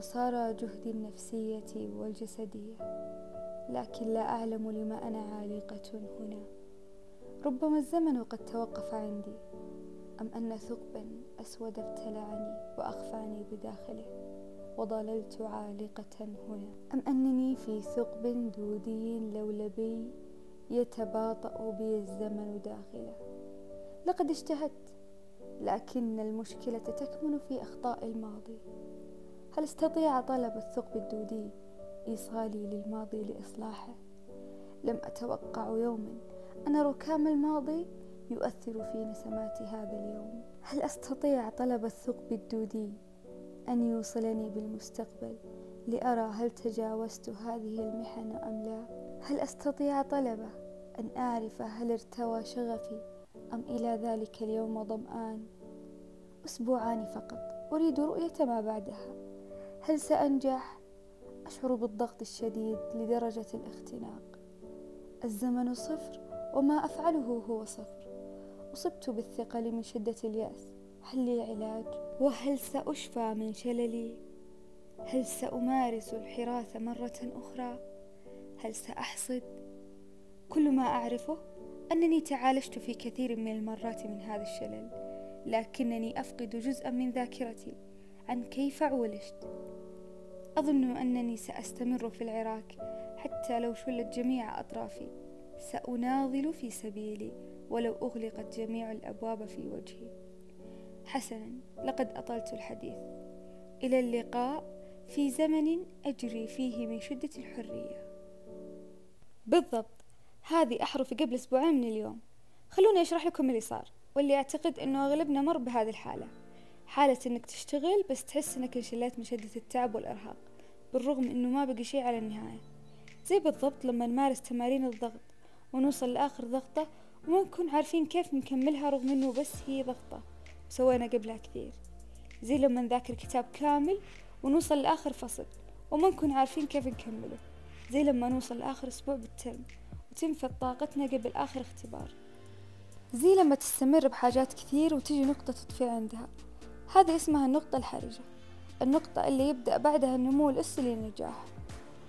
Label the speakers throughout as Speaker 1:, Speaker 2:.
Speaker 1: قصارى جهدي النفسية والجسدية لكن لا أعلم لما أنا عالقة هنا. ربما الزمن قد توقف عندي أم أن ثقبا أسود ابتلعني وأخفاني بداخله وظللت عالقة هنا. أم أنني في ثقب دودي لولبي يتباطأ بي الزمن داخله؟ لقد اجتهدت لكن المشكلة تكمن في أخطاء الماضي. هل استطيع طلب الثقب الدودي إيصالي للماضي لإصلاحه؟ لم أتوقع يوما أن ركام الماضي يؤثر في نسمات هذا اليوم. هل أستطيع طلب الثقب الدودي أن يوصلني بالمستقبل لأرى هل تجاوزت هذه المحن أم لا؟ هل أستطيع طلبه أن أعرف هل ارتوى شغفي أم إلى ذلك اليوم ظمآن أسبوعان فقط؟ أريد رؤية ما بعدها. هل سأنجح؟ أشعر بالضغط الشديد لدرجة الاختناق. الزمن صفر وما أفعله هو صفر. أصبت بالثقل من شدة اليأس. هل لي علاج؟ وهل سأشفى من شللي؟ هل سأمارس الحراث مرة أخرى؟ هل سأحصد؟ كل ما أعرفه أنني تعالجت في كثير من المرات من هذا الشلل لكنني أفقد جزءا من ذاكرتي عن كيف عولجت أظن أنني سأستمر في العراق حتى لو شلت جميع أطرافي. سأناضل في سبيلي ولو أغلقت جميع الأبواب في وجهي. حسنا لقد أطلت الحديث. إلى اللقاء في زمن أجري فيه من شدة الحرية. بالضبط. هذه أحرفي قبل أسبوعين من اليوم. خلوني أشرح لكم اللي صار واللي أعتقد أنه أغلبنا مر بهذه الحالة. حالة أنك تشتغل بس تحس أنك انشليت من شدة التعب والإرهاق بالرغم أنه ما بقي شيء على النهاية. زي بالضبط لما نمارس تمارين الضغط ونوصل لآخر ضغطة وما نكون عارفين كيف نكملها رغم أنه بس هي ضغطة وسوينا قبلها كثير. زي لما نذاكر كتاب كامل ونوصل لآخر فصل وما نكون عارفين كيف نكمله. زي لما نوصل لآخر أسبوع بالترم وتنفذ طاقتنا قبل آخر اختبار. زي لما تستمر بحاجات كثير وتجي نقطة تطفي عندها. هذه اسمها النقطة الحرجة النقطة اللي يبدأ بعدها النمو الأسي للنجاح.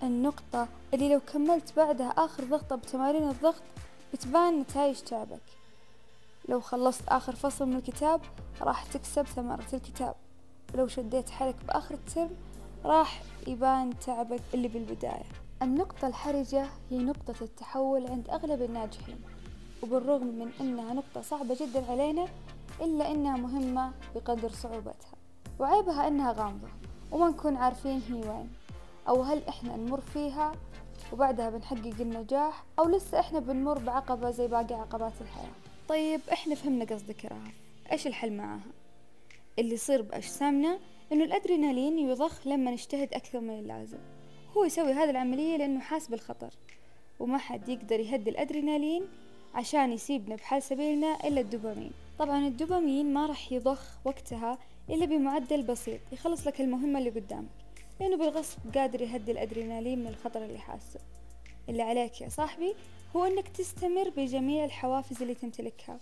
Speaker 1: النقطة اللي لو كملت بعدها آخر ضغطة بتمارين الضغط بتبان نتائج تعبك. لو خلصت آخر فصل من الكتاب راح تكسب ثمرة الكتاب. ولو شديت حيلك بآخر الترم راح يبان تعبك اللي بالبداية. النقطة الحرجة هي نقطة التحول عند أغلب الناجحين وبالرغم من أنها نقطة صعبة جدا علينا إلا أنها مهمة بقدر صعوبتها وعيبها أنها غامضة وما نكون عارفين هي وين أو هل إحنا نمر فيها وبعدها بنحقق النجاح أو لسه إحنا بنمر بعقبة زي باقي عقبات الحياة. طيب إحنا فهمنا قصدك رهف إيش الحل معاها؟ اللي يصير بأجسامنا إنه الأدرينالين يضخ لما نجتهد أكثر من اللازم. هو يسوي هذه العملية لأنه حاس بالخطر وما حد يقدر يهدي الأدرينالين عشان يسيبنا بحال سبيلنا إلا الدوبامين. طبعا الدوبامين ما راح يضخ وقتها إلا بمعدل بسيط يخلص لك المهمة اللي قدامك لأنه بالغصب قادر يهدي الأدرينالين من الخطر اللي حاسه. اللي عليك يا صاحبي هو أنك تستمر بجميع الحوافز اللي تمتلكها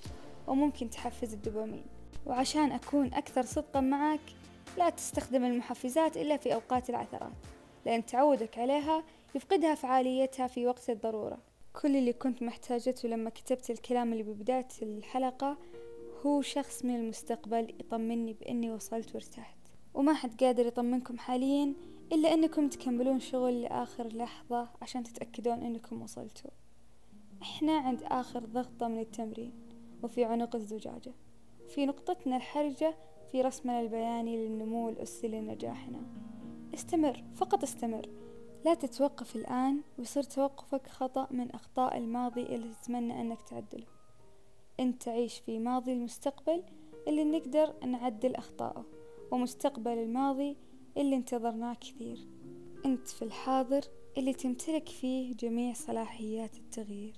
Speaker 1: وممكن تحفز الدوبامين. وعشان أكون أكثر صدقا معك لا تستخدم المحفزات إلا في أوقات العثرات لأن تعودك عليها يفقدها فعاليتها في وقت الضرورة. كل اللي كنت محتاجته لما كتبت الكلام اللي ببداية الحلقة هو شخص من المستقبل يطمني بإني وصلت وارتحت وما حد قادر يطمنكم حاليا إلا أنكم تكملون شغل لآخر لحظة عشان تتأكدون أنكم وصلتوا. إحنا عند آخر ضغطة من التمرين وفي عنق الزجاجة في نقطتنا الحرجة في رسمنا البياني للنمو الأسي لنجاحنا. استمر فقط استمر. لا تتوقف الآن ويصير توقفك خطأ من أخطاء الماضي اللي تتمنى أنك تعدله. أنت تعيش في ماضي المستقبل اللي نقدر نعدل أخطائه ومستقبل الماضي اللي انتظرناه كثير. أنت في الحاضر اللي تمتلك فيه جميع صلاحيات التغيير.